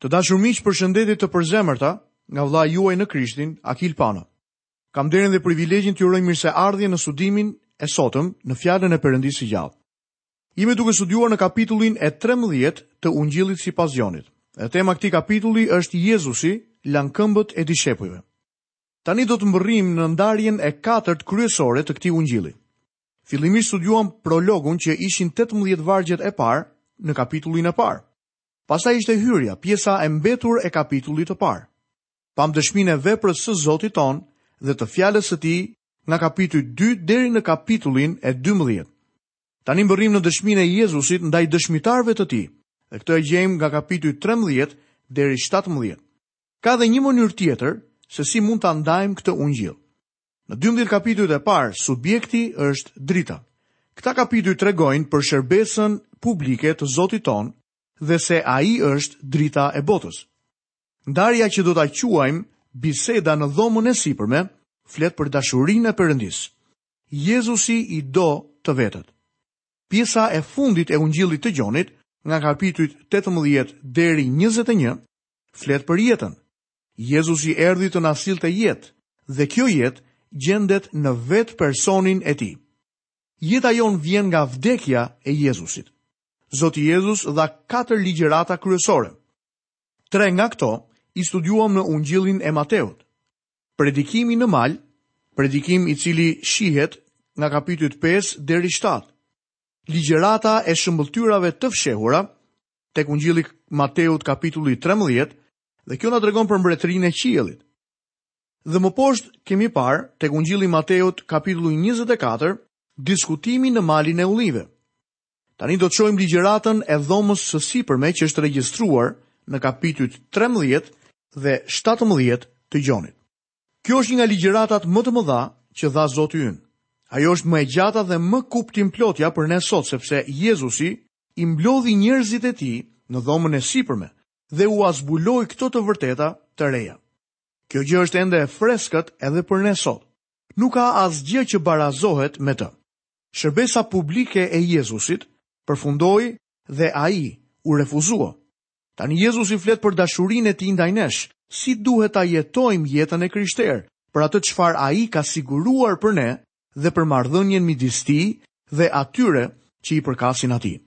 Të dashur miq, përshëndetje të përzemërta nga vëllai juaj në Krishtin, Akil Pano. Kam nderin dhe privilegjin t'ju uroj mirëseardhje në studimin e sotëm në fjalën e Perëndisë së gjallë. Jemi duke studiuar në kapitullin e 13 të Ungjillit sipas Gjonit. Dhe tema e këtij kapitulli është Jezusi lan këmbët e dishepujve. Tani do të mbërrijmë në ndarjen e katërt kryesore të këtij ungjilli. Fillimisht studiuam prologun që ishin 18 vargjet e parë në kapitullin e parë. Pastaj ishte hyrja, pjesa e mbetur e kapitullit të parë. Pamë dëshminë e veprës së Zotit tonë dhe të fjalës së tij nga kapitulli 2 deri në kapitullin e 12. Tani mbërrijmë në dëshminë e Jezusit ndaj dëshmitarëve të tij, dhe këtë e gjejmë nga kapitulli 13 deri 17. Ka edhe një mënyrë tjetër se si mund ta ndajmë këtë ungjill. Në dymbëdhjetë kapitujt e parë, subjekti është drita. Këta kapituj tregojnë për shërbesën publike të Zotit tonë dhe se Ai është drita e botës. Ndarja që do ta quajmë Biseda në dhomën e sipërme flet për dashurinë e Perëndisë. Jezusi i do të vetët. Pjesa e fundit e Ungjillit të Gjonit, nga kapitujt 18 deri 21, flet për jetën. Jezusi erdhi të na sillte jetë, dhe kjo jetë gjendet në vetë personin e tij. Jeta jonë vjen nga vdekja e Jezusit. Zoti Jezus dha katër ligjërata kryesore. Tre nga këto i studiuam në Ungjillin e Mateut. Predikimi në mal, predikim i cili shihet nga kapitujt 5 deri 7. Ligjërata e shëmbëlltyrave të fshehura tek Ungjilli i Mateut kapitulli 13 Dhe kjo na tregon për mbretërinë e qiellit. Dhe më poshtë kemi parë tek Ungjilli i Mateut kapitulli 24, diskutimi në malin e ullinjve. Tani do të shohim ligjëratën e dhomës së sipërme që është regjistruar në kapitujt 13 dhe 17 të Gjonit. Kjo është një nga ligjëratat më të mëdha që dha Zoti ynë. Ajo është më e gjata dhe më kuptimplotja për ne sot, sepse Jezusi i mblodhi njerëzit e tij në dhomën e sipërme, dhe ua zbuloi këto të vërteta të reja. Kjo gjë është ende e freskët edhe për ne sot. Nuk ka asgjë që barazohet me të. Shërbesa publike e Jezusit përfundoi dhe ai u refuzua. Tani Jezusi flet për dashurinë e tij ndaj nesh, si duhet ta jetojmë jetën e krishterë, për atë çfarë ai ka siguruar për ne dhe për marrëdhënien midis tij dhe atyre që i përkasin atij.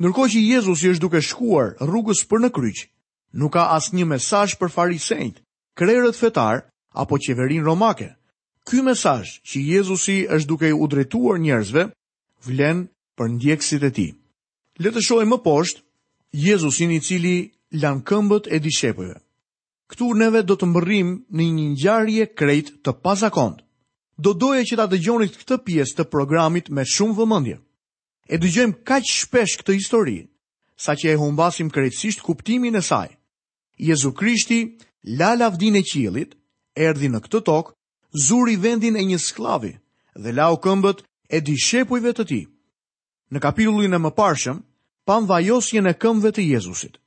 Ndërkohë që Jezusi është duke shkuar rrugës për në kryq, nuk ka asnjë mesazh për farisenjtë, krerët fetarë apo qeverinë romake. Ky mesazh që Jezusi është duke u drejtuar njerëzve vlen për ndjekësit e tij. Le të shohim më poshtë Jezusin i cili lan këmbët e dishepujve. Këtu neve do të mbërrim në një ngjarje krejt të pazakontë. Do doja që ta dëgjonit këtë pjesë të programit me shumë vëmendje. E dëgjojmë kaq shpesh këtë histori, saqë e humbasim krejtësisht kuptimin e saj. Jezu Krishti la lavdinë e qiellit, erdhi në këtë tokë, zuri vendin e një skllavi dhe lau këmbët e dishepujve të tij. Në kapitullin e mëparshëm, pamë vajosjen e këmbëve të Jezusit.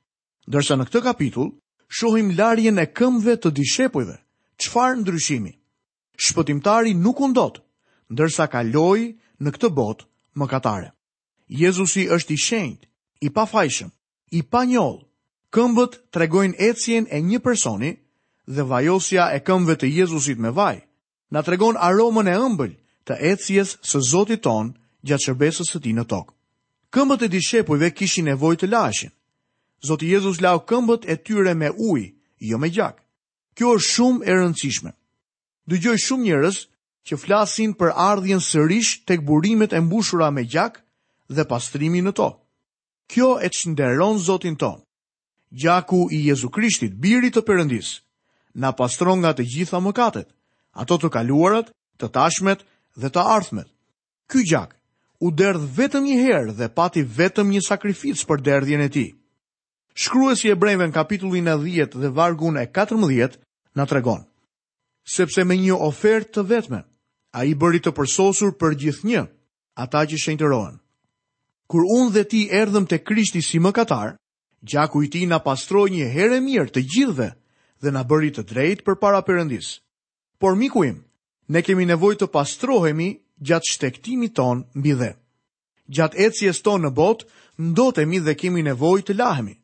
Ndërsa në këtë kapitull, shohim larjen e këmbëve të dishepujve, çfarë ndryshimi. Shpëtimtari nuk u ndot, ndërsa kaloi në këtë botë mëkatare. Jezusi është i shenjtë, i pafajshëm, i panjollë. Këmbët tregojnë ecjen e një personi dhe vajosja e këmbëve të Jezusit me vaj na tregon aromën e ëmbël të ecjes së Zotit tonë gjatë shërbesës së tij në tokë. Këmbët e dishepujve kishin nevojë të laheshin. Zoti Jezus lau këmbët e tyre me ujë, jo me gjak. Kjo është shumë e rëndësishme. Dëgjoj shumë njerëz që flasin për ardhjen sërish tek burimet e mbushura me gjak dhe pastrimi në to. Kjo e çnderon Zotin tonë. Gjaku i Jezu Krishtit, Birit të Perëndisë, na pastron nga të gjitha mëkatet, ato të kaluarat, të tashmet dhe të ardhmet. Ky gjak u derdh vetëm një herë dhe pati vetëm një sakrificë për derdhjen e tij. Shkruesi i Hebrejve në kapitullin e dhjetë dhe vargun e katërmbëdhjetë na tregon, Sepse me një ofertë të vetme, ai bëri të përsosur përgjithnjë ata që shenjtërohen. Kur unë dhe ti erdhëm te Krishti si mëkatarë, gjaku i tij na pastroi një herë e mirë të gjithëve dhe na bëri të drejtë përpara Perëndisë. Por miku im, ne kemi nevojë të pastrohemi gjatë shtegtimit tonë mbi dhe. Gjatë ecjes tonë në botë, ndotemi dhe kemi nevojë të lahemi.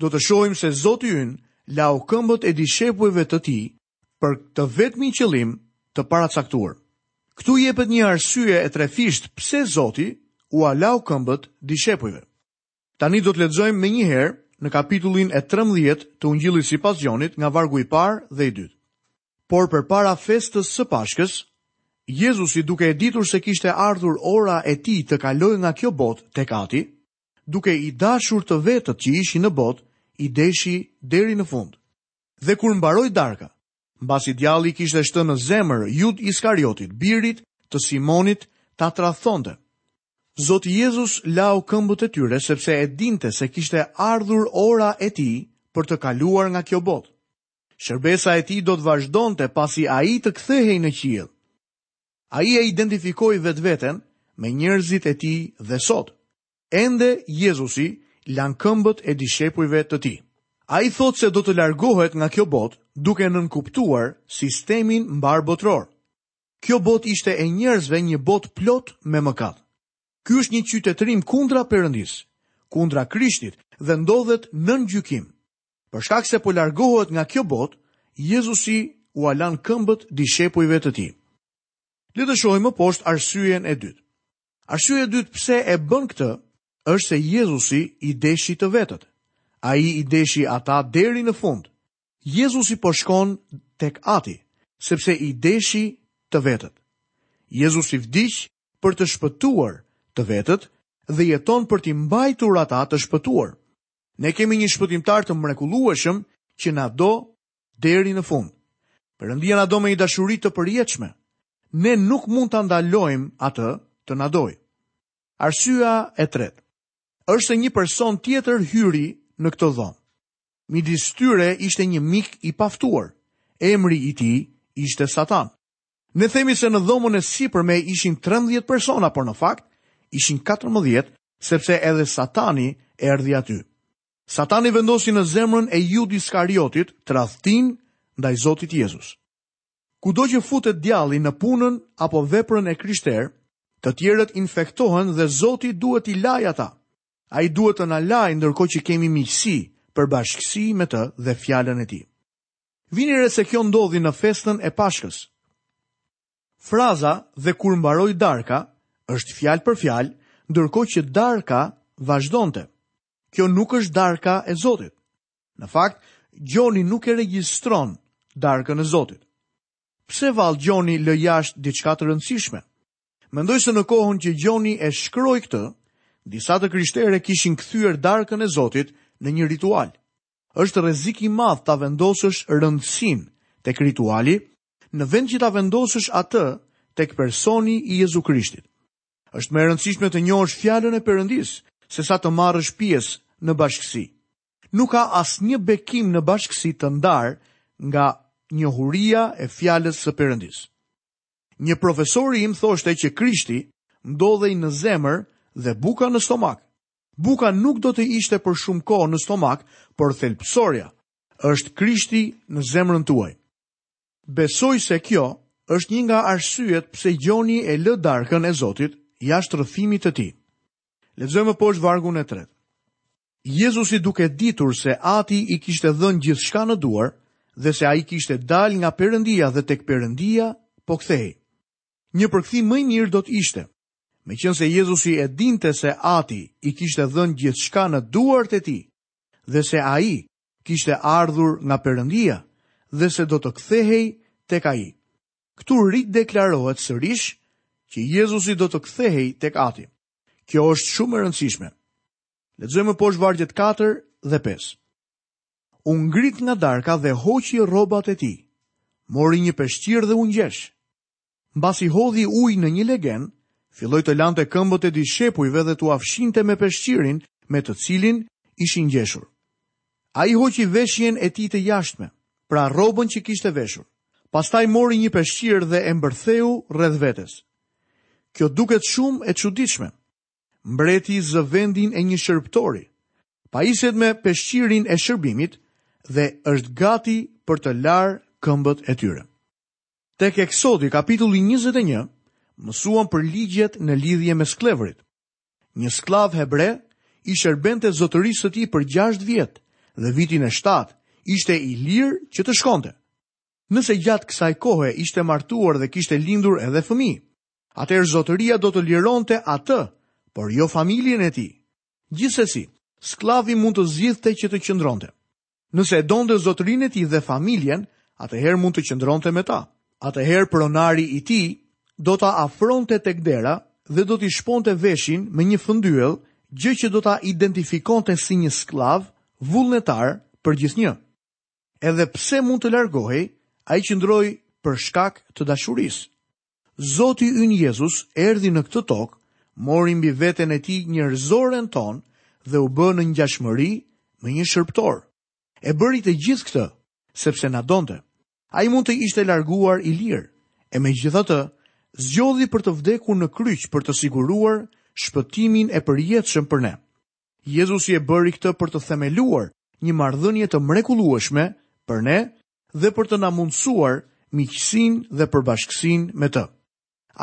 Do të shohim se Zoti ynë lau këmbët e dishepujve të tij për të vetmin qëllim të paracaktuar. Këtu jepet një arsye e trefishtë pse Zoti ua lau këmbët dishepujve. Tani do të lexojmë menjëherë në kapitullin e 13 të Ungjillit sipas Gjonit nga vargu i parë dhe i dytë. Por përpara festës së Pashkës, Jezusi duke e ditur se kishte ardhur ora e tij të kalojë nga kjo botë tek Ati, duke i dashur të vetët që ishin në botë, i deshi deri në fund. Dhe kur mbaroi darka, Mbasi djalli kishte shtënë në zemër Jud Iskariotit, birit të Simonit, ta tradhtonte. Zoti Jezus lau këmbët e tyre sepse e dinte se kishte ardhur ora e tij për të kaluar nga kjo botë. Shërbesa e tij do të vazhdonte pasi ai të kthehej në qiell. Ai e identifikoi vetveten me njerëzit e tij dhe sot. Ende Jezusi lan këmbët e dishepujve të tij. Ai thotë se do të largohet nga kjo botë duke nënkuptuar sistemin mbarëbotëror. Kjo botë ishte e njerëzve një botë plot me mëkat. Ky është një qytetërim kundra Perëndisë, kundra Krishtit dhe ndodhet nën gjykim. Për shkak se po largohet nga kjo botë, Jezusi ua lan këmbët dishepujve të tij. Le të shohim më poshtë arsyen e dytë. Arsyeja e dytë pse e bën këtë është se Jezusi i deshi të vetët. Ai i deshi ata deri në fund. Jezusi po shkon tek Ati, sepse i deshi të vetët. Jezusi vdiq për të shpëtuar të vetët dhe jeton për t'i mbajtur ata të shpëtuar. Ne kemi një shpëtimtar të mrekullueshëm që na do deri në fund. Perëndia na do me një dashuri të përjetshme. Ne nuk mund ta ndalojmë atë të na dojë. Arsyeja e tretë është se një person tjetër hyri në këtë dhomë. Midis tyre ishte një mik i paftuar. Emri i tij ishte Satan. Ne themi se në dhomën e sipërme ishin 13 persona, por në fakt ishin 14, sepse edhe Satani erdhi aty. Satani vendosi në zemrën e Jud Iskariotit tradhtinë ndaj Zotit Jezus. Kudo që futet djalli në punën apo veprën e krishterë, të tjerët infektohen dhe Zoti duhet t'i lajë ata. Ai duhet të na lajë ndërkohë që kemi miqësi përbashkësi me të dhe fjalën e tij. Vini re se kjo ndodhi në festën e pashkës. Fraza dhe kur mbaroi darka është fjalë për fjalë, ndërkohë që darka vazhdonte. Kjo nuk është darka e Zotit. Në fakt, Gjoni nuk e regjistron darkën e Zotit. Pse vallë Gjoni lë jashtë diçka të rëndësishme? Mendoj se në kohën që Gjoni e shkroi këtë, disa të krishterë kishin kthyer darkën e Zotit në një ritual. Është rrezik i madh ta vendosësh rëndësinë tek rituali në vend që ta vendosësh atë tek personi i Jezu Krishtit. Është më e rëndësishme të njohësh fjalën e Perëndisë sesa të marrësh pjesë në bashkësi. Nuk ka asnjë bekim në bashkësi të ndarë nga njohuria e fjalës së Perëndisë. Një profesori im thoshte që Krishti ndodhej në zemër dhe buka në stomak. Buka nuk do të ishte për shumë kohë në stomak, por thelbësorja është Krishti në zemrën tuaj. Besoj se kjo është një nga arsyet pse Gjoni e lë darkën e Zotit jashtë rrëfimit të tij. Lexojmë më poshtë vargun e tretë. Jezusi duke ditur se Ati i kishte dhënë gjithçka në duar dhe se ai kishte dal nga Perëndia dhe tek Perëndia po kthehej. Një përkthim më i mirë do të ishte. Meqenëse Jezusi e dinte se Ati i kishte dhënë gjithçka në duart e tij dhe se ai kishte ardhur nga Perëndia dhe se do të kthehej tek ai. Këtu rideklarohet sërish që Jezusi do të kthehej tek Ati. Kjo është shumë e rëndësishme. Lexojmë më poshtë vargjet 4 dhe 5. U ngrit nga darka dhe hoqi rrobat e tij. Mori një peshqir dhe u ngjesh. Mbasi hodhi ujë në një legen, filloi të lante këmbët e dishepujve dhe t'ua fshinte me peshqirin me të cilin ishin ngjeshur. Ai hoqi veshjen e tij të jashtme, pra rrobën që kishte veshur. Pastaj mori një peshqir dhe e mbërtheu rreth vetes. Kjo duket shumë e çuditshme. Mbreti zë vendin e një shërbëtori, pajiset me peshqirin e shërbimit dhe është gati për të larë këmbët e tyre. Tek Eksodi, kapitulli njëzet e një, mësuam për ligjet në lidhje me skllevërit. Një skllav hebre i shërbente zotërisë së tij për gjashtë vjet dhe vitin e shtatë ishte i lirë që të shkonte. Nëse gjatë kësaj kohe ishte martuar dhe kishte lindur edhe fëmijë, atëherë zotëria do të lironte atë, por jo familjen e tij. Gjithsesi, skllavi mund të zgjidhte që të qëndronte. Nëse e donte zotërinë e tij dhe familjen, atëherë mund të qëndronte me ta. Atëherë pronari i tij do ta afronte tek dera dhe do t'i shponte veshin me një fëndyell, gjë që do ta identifikonte si një skllav vullnetar përgjithnjë. Edhe pse mund të largohej, ai qëndroi për shkak të dashurisë. Zoti ynë Jezus erdhi në këtë tokë, mori mbi veten e tij njerëzoren tonë dhe u bë në ngjashmëri me një shërbëtor. E bëri të gjithë këtë, sepse na donte. Ai mund të ishte larguar i lirë, e megjithatë, zgjodhi për të vdekur në kryq për të siguruar shpëtimin e përjetshëm për ne. Jezusi e bëri këtë për të themeluar një marrëdhënie të mrekullueshme për ne dhe për të na mundësuar miqësinë dhe përbashkësinë me të.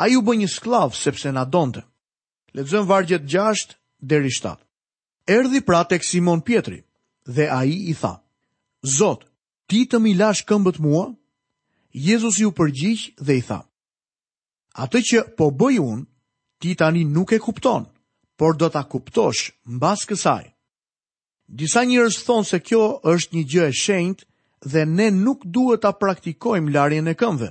Ai u bë një skllav sepse na donte. Lexojmë vargjet 6 deri 7. Erdhi pra tek Simon Pjetri dhe ai i tha: Zot, ti të m'i lash këmbët mua? Jezusi iu përgjigj dhe i tha: Atë që po bëj unë, ti tani nuk e kupton, por do ta kuptosh mbas kësaj. Disa njerëz thonë se kjo është një gjë e shenjtë dhe ne nuk duhet ta praktikojmë larjen e këmbëve.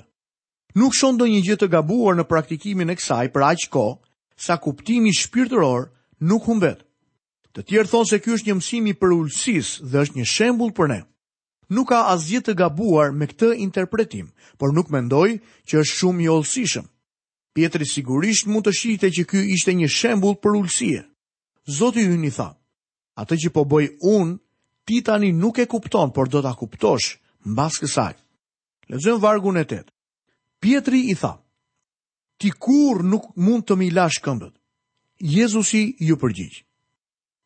Nuk shoh ndonjë gjë të gabuar në praktikimin e kësaj për aq kohë sa kuptimi shpirtëror nuk humbet. Të tjerë thonë se ky është një mësim i përulësisë dhe është një shembull për ne. Nuk ka asgjë të gabuar me këtë interpretim, por nuk mendoj që është shumë i hollësishëm. Pjetri sigurisht mund të shihte që ky ishte një shembull përulësie. Zoti ynë i tha, Atë që po bëj unë, ti tani nuk e kupton, por do ta kuptosh mbas kësaj. Lexojmë vargun e 8. Pjetri i tha, Ti kurrë nuk mund të m'i lash këmbët. Jezusi iu përgjigj,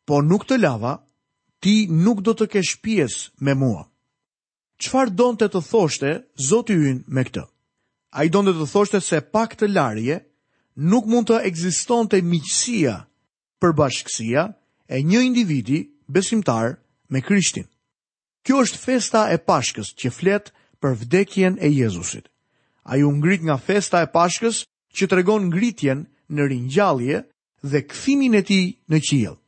Po nuk të lava, ti nuk do të kesh pjesë me mua. Çfarë donte të thoshte Zoti ynë me këtë? Ai donte të thoshte se pa këtë larje nuk mund të ekzistonte miqësia, përbashkësia e një individi besimtar me Krishtin. Kjo është festa e Pashkës që flet për vdekjen e Jezusit. Ai u ngrit nga festa e Pashkës që tregon ngritjen në ringjallje dhe kthimin e tij në qiell.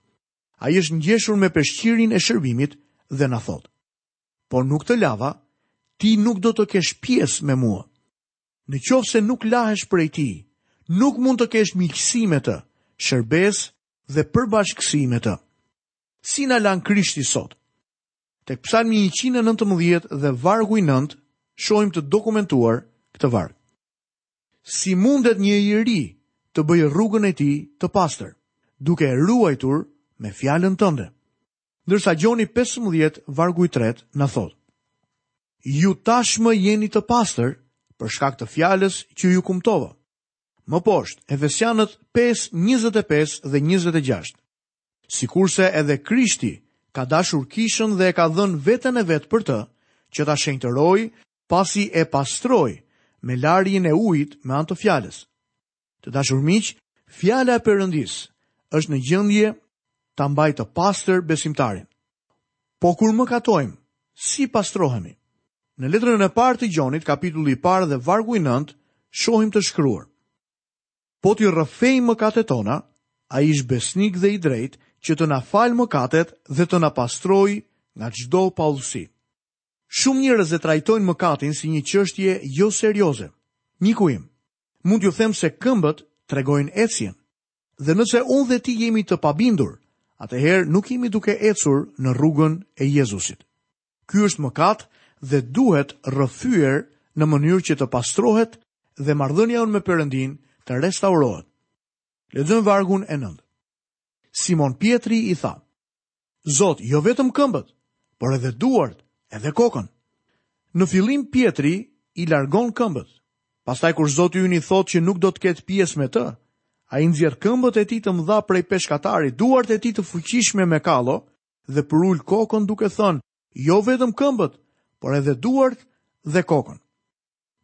Ai është ngjeshur me peshqirin e shërbimit dhe na thotë: Po nuk të lava, ti nuk do të kesh pjesë me mua. Në qoftë se nuk lahesh prej tij, nuk mund të kesh miqësi me të, shërbesë dhe përbashkësi me të. Si na lan Krishti sot? Tek Psalmi 119 dhe vargu i 9 shohim të dokumentuar këtë varg. Si mundet një i ri të bëjë rrugën e tij të pastër, duke e ruajtur me fjalën tënde. Ndërsa Gjoni 15 vargu i tretë na thotë. Ju tashmë jeni të pastër për shkak të fjalës që ju kumtova. Më poshtë, Efesianët 5, 25 dhe 26. Sikurse edhe Krishti ka dashur kishën dhe e ka dhënë veten e vet për të, që ta shenjtërojë, pasi e pastroi me larjen e ujit me anë të fjalës. Të dashur miq, fjala e Perëndisë është në gjendje ta mbajë të pastër besimtarin. Po kur mëkatojmë, si pastrohemi? Në letrën e parë të Gjonit, kapitulli i parë dhe vargu i 9, shohim të shkruar: Po t'i rrëfejmë mëkatet tona, ai është besnik dhe i drejtë që të na falë mëkatet dhe të na pastrojë nga çdo paudhësi. Shumë njerëz e trajtojnë mëkatin si një çështje jo serioze. Miku im, Mund t'ju them se këmbët tregojnë ecjen. Dhe nëse unë dhe ti jemi të pabindur, atëherë nuk jemi duke ecur në rrugën e Jezusit. Ky është mëkat dhe duhet rrëfyer në mënyrë që të pastrohet dhe marrëdhënia jonë me Perëndin të restaurohet. Lexojmë vargun e nëntë. Simon Pjetri i tha, Zot, jo vetëm këmbët, por edhe duart, edhe kokën. Në fillim Pjetri i largon këmbët. Pastaj kur Zoti ynë i thotë që nuk do të ketë pjesë me të, ai nxjerr këmbët e tij të mëdha prej peshkatari, duart e tij të fuqishme me kallo dhe përul kokën duke thënë, jo vetëm këmbët, por edhe duart dhe kokën.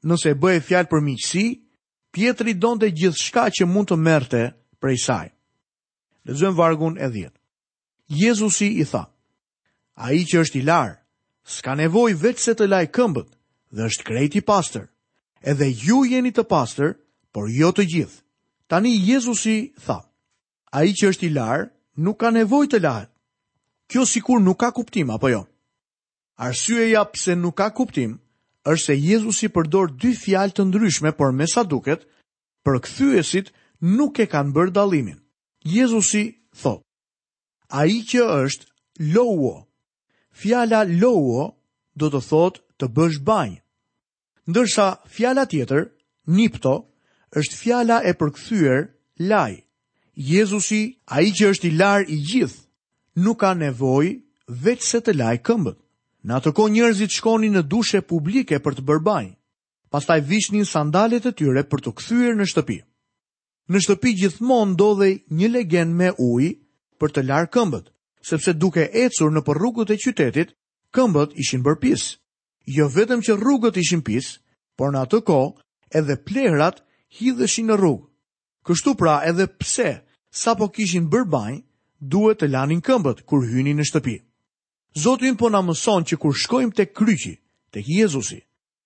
Nëse bëhej fjalë për miqësi, Pjetri donte gjithçka që mund të merrte prej saj. Lexojmë vargun e 10. Jezusi i tha: Ai që është i larë, s'ka nevojë veçse të lajë këmbët dhe është krejt i pastër. Edhe ju jeni të pastër, por jo të gjithë. Tani Jezusi tha: Ai që është i larë nuk ka nevojë të lahet. Kjo sikur nuk ka kuptim apo jo. Arsyeja pse nuk ka kuptim është se Jezusi përdor dy fjalë të ndryshme, por me sa duket, Përkthyesit nuk e kanë bërë dallimin. Jezusi thotë, Ai që është louo. Fjala louo do të thotë të bësh banjë. Ndërsa fjala tjetër, nipto, është fjala e përkthyer laj. Jezusi, ai që është i larë i gjithë, nuk ka nevojë veçse të lajë këmbët. Në atë kohë njerëzit shkonin në dushe publike për të bërë banjë. pastaj vishnin sandalet e tyre për t'u kthyer në shtëpi. Në shtëpi gjithmonë ndodhej një legen me ujë për të larë këmbët, sepse duke ecur nëpër rrugët e qytetit, këmbët ishin bërë pis. Jo vetëm që rrugët ishin pis, por në atë kohë edhe plehrat hidheshin në rrugë. Kështu pra edhe pse, sapo kishin bërë banjë, duhet të lanin këmbët kur hynin në shtëpi. Zoti ynë po na mëson që kur shkojmë te kryqi, te Jezusi,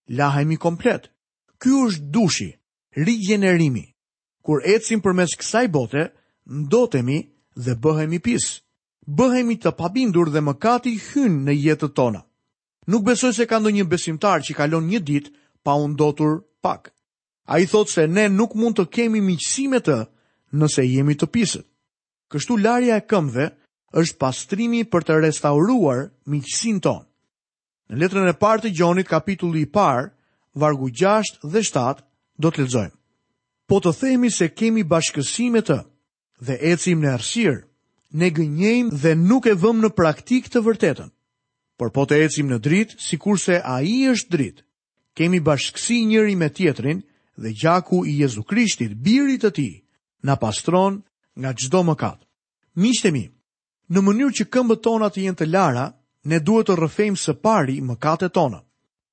lahemi komplet. Ky është dushi, rigjenerimi. Kur ecim përmes kësaj bote, ndotemi dhe bëhemi pis. Bëhemi të pabindur dhe mëkati hyn në jetët tona. Nuk besoj se ka ndonjë besimtar që kalon një ditë pa u ndotur pak. Ai thotë se ne nuk mund të kemi miqësi me të nëse jemi të pisët. Kështu larja e këmbëve është pastrimi për të restauruar miqësinë tonë. Në letrën e parë të Gjonit, kapitulli i parë, vargu 6 dhe 7, do të lexojmë. Po të themi se kemi bashkësi me të dhe ecim në errësirë, ne gënjejmë dhe nuk e vëmë në praktikë të vërtetën. Por po të ecim në dritë, sikurse ai është dritë, kemi bashkësi njëri me tjetrin dhe gjaku i Jezu Krishtit, birit të tij, na pastron nga çdo mëkat. Miqtë mi, Në mënyrë që këmbët tona të jenë të lara, ne duhet të rrëfejmë së pari mëkatet tona.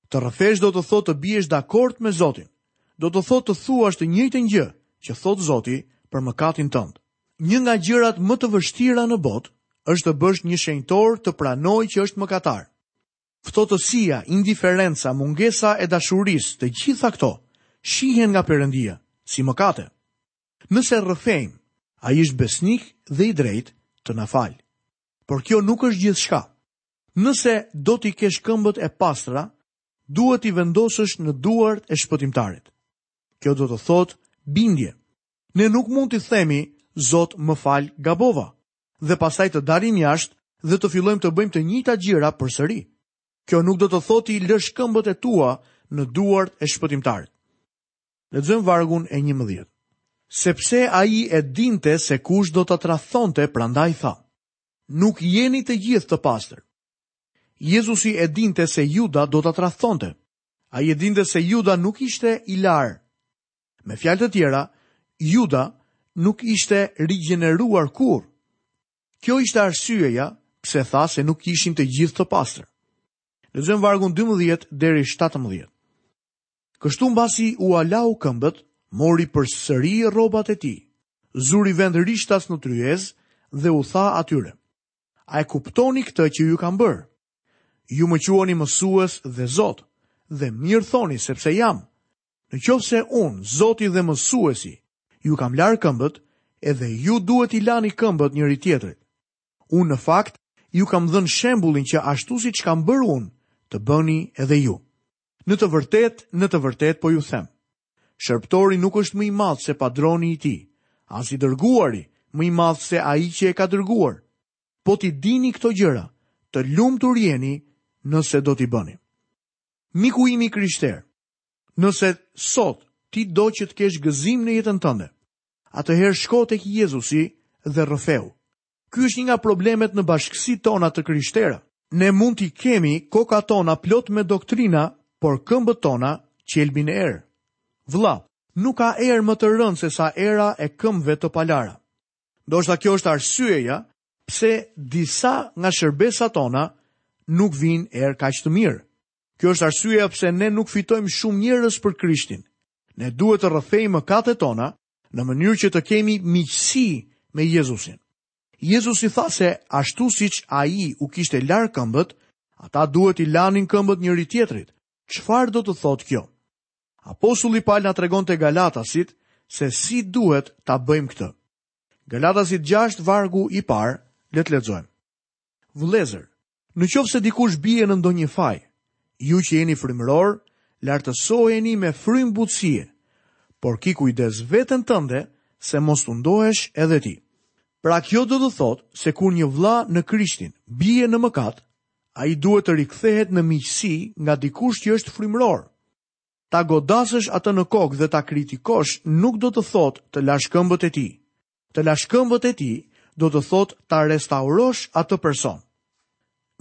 Të rrëfesh do të thotë të biesh dakord me Zotin. Do të thotë të thuash të njëjtën gjë që thotë Zoti për mëkatin tënd. Një nga gjërat më të vështira në botë është të bësh një shenjtor të pranojë që është mëkatar. Ftohtësia, indiferenca, mungesa e dashurisë, të gjitha këto shihen nga Perëndia si mëkate. Nëse rrëfejmë, Ai është besnik dhe i drejtë, të na falë. Por kjo nuk është gjithçka. Nëse do t'i kesh këmbët e pastra, duhet t'i vendosësh në duart e Shpëtimtarit. Kjo do të thotë bindje. Ne nuk mund t'i themi, Zot, më fal, gabova, dhe pastaj të dalim jashtë dhe të fillojmë të bëjmë të njëjta gjëra përsëri. Kjo nuk do të thotë t'i lësh këmbët e tua në duart e Shpëtimtarit. Lexojmë vargun e njëmbëdhjetë. Sepse ai e dinte se kush do ta tradhtonte, prandaj tha, Nuk jeni të gjithë të pastër. Jezusi e dinte se Juda do ta tradhtonte. Ai e dinte se Juda nuk ishte i larë. Me fjalë të tjera, Juda nuk ishte rigjeneruar kurrë. Kjo ishte arsyeja pse tha se nuk ishin të gjithë të pastër. Lexojmë vargun 12 deri 17. Kështu mbasi ua lau këmbët, mori përsëri rrobat e tij, zuri vend rishtas në tryezë dhe u tha atyre, A e kuptoni këtë që ju kam bërë? Ju më quani mësues dhe Zot, dhe mirë thoni sepse jam. Në qoftë se unë, Zoti dhe mësuesi, ju kam larë këmbët, edhe ju duhet t'i lani këmbët njëri-tjetrit. Unë në fakt ju kam dhënë shembullin që ashtu siç kam bërë unë, të bëni edhe ju. Në të vërtetë, në të vërtetë po ju them, shërbëtori nuk është më i madh se padroni i tij, as i dërguari më i madh se ai që e ka dërguar. Po t'i dini këto gjëra, të lumtur jeni nëse do t'i bëni. Miku im i krishterë, nëse sot ti do që të kesh gëzim në jetën tënde, atëherë shko tek Jezusi dhe rrëfeu. Ky është një nga problemet në bashkësitë tona të krishtera. Ne mund t'i kemi kokat tona plot me doktrina, por këmbët tona qelben erë. Vëlla, nuk ka erë më të rëndë sesa era e këmbëve të palara. Ndoshta kjo është arsyeja pse disa nga shërbesat tona nuk vijnë erë kaq të mirë. Kjo është arsyeja pse ne nuk fitojmë shumë njerëz për Krishtin. Ne duhet të rrëfejmë mëkatet tona në mënyrë që të kemi miqësi me Jezusin. Jezusi tha se ashtu siç ai u kishte larë këmbët, ata duhet t'i lanin këmbët njëri-tjetrit. Çfarë do të thotë kjo? Apostulli Pal na tregon te Galatasit se si duhet ta bëjmë këtë. Galatasit 6 vargu i parë, le të lexojmë. Vëllezër, në qoftë se dikush bie në ndonjë faj, ju që jeni frymërorë, lartësojeni me frymë butësie, por ki kujdes veten tënde se mos tundohesh edhe ti. Pra kjo do të thotë se kur një vëlla në Krishtin bie në mëkat, ai duhet të rikthehet në miqësi nga dikush që është frymëror. Ta godasësh atë në kokë dhe ta kritikosh nuk do të thotë të lash këmbët e tij. Të lash këmbët e tij do të thotë ta restaurosh atë person.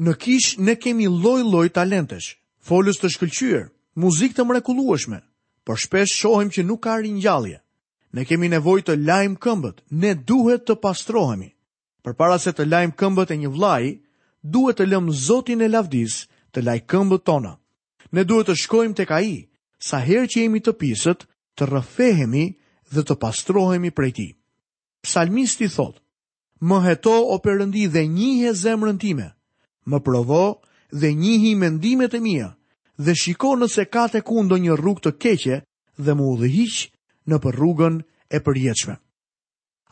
Në kishë ne kemi lloj-lloj talentesh, folës të shkëlqyer, muzikë të mrekullueshme, por shpesh shohim që nuk ka ringjallje. Ne kemi nevojë të lajmë këmbët, ne duhet të pastrohemi. Përpara se të lajmë këmbët e një vllai, duhet të lëmë Zotin e lavdisë të lajë këmbët tona. Ne duhet të shkojmë tek Ai, sa herë që jemi të pisët, të rrëfehemi dhe të pastrohemi prej Tij. Psalmisti thotë, Më heto o Perëndi dhe njihe zemrën time. Më provo dhe njihi mendimet e mia dhe shiko nëse ka tek unë ndonjë rrugë të keqe dhe më udhëhiq nëpër rrugën e përjetshme.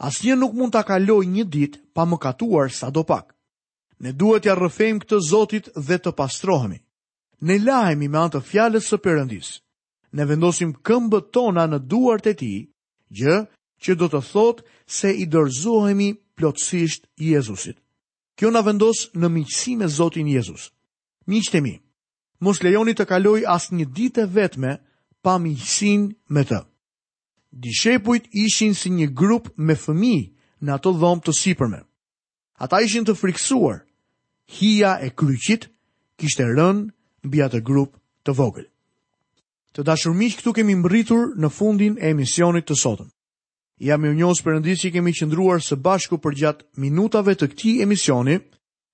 Asnjë nuk mund ta kalojë një ditë pa mëkatuar sadopak. Ne duhet t'ia rrëfejmë këtë Zotit dhe të pastrohemi. Ne lahemi me anë të fjalës së Perëndisë. Ne vendosim këmbët tona në duart e tij, gjë që do të thotë se i dorëzohemi plotësisht Jezusit. Kjo na vendos në miqësi me Zotin Jezus. Miqtë e mi, mos lejoni të kalojë asnjë ditë e vetme pa miqësinë me të. Dishepujt ishin si një grup me fëmijë në atë dhomë të sipërme. Ata ishin të frikësuar. Hija e kryqit kishte rënë mbi atë grup të vogël. Të dashur miq, këtu kemi mbërritur në fundin e emisionit të sotëm. Jam mirënjohës Perëndisë që kemi qëndruar së bashku përgjatë minutave të këtij emisioni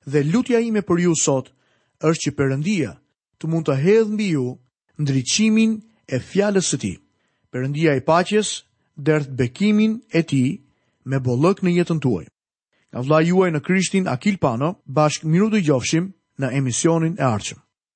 dhe lutja ime për ju sot është që Perëndia të mund të hedhë mbi ju ndriçimin e fjalës së tij. Perëndia i paqes derdhtë bekimin e tij me bollëk në jetën tuaj. Nga vëllai juaj në Krishtin Akil Pano, bashkë mirudëgjofshim në emisionin e ardhshëm.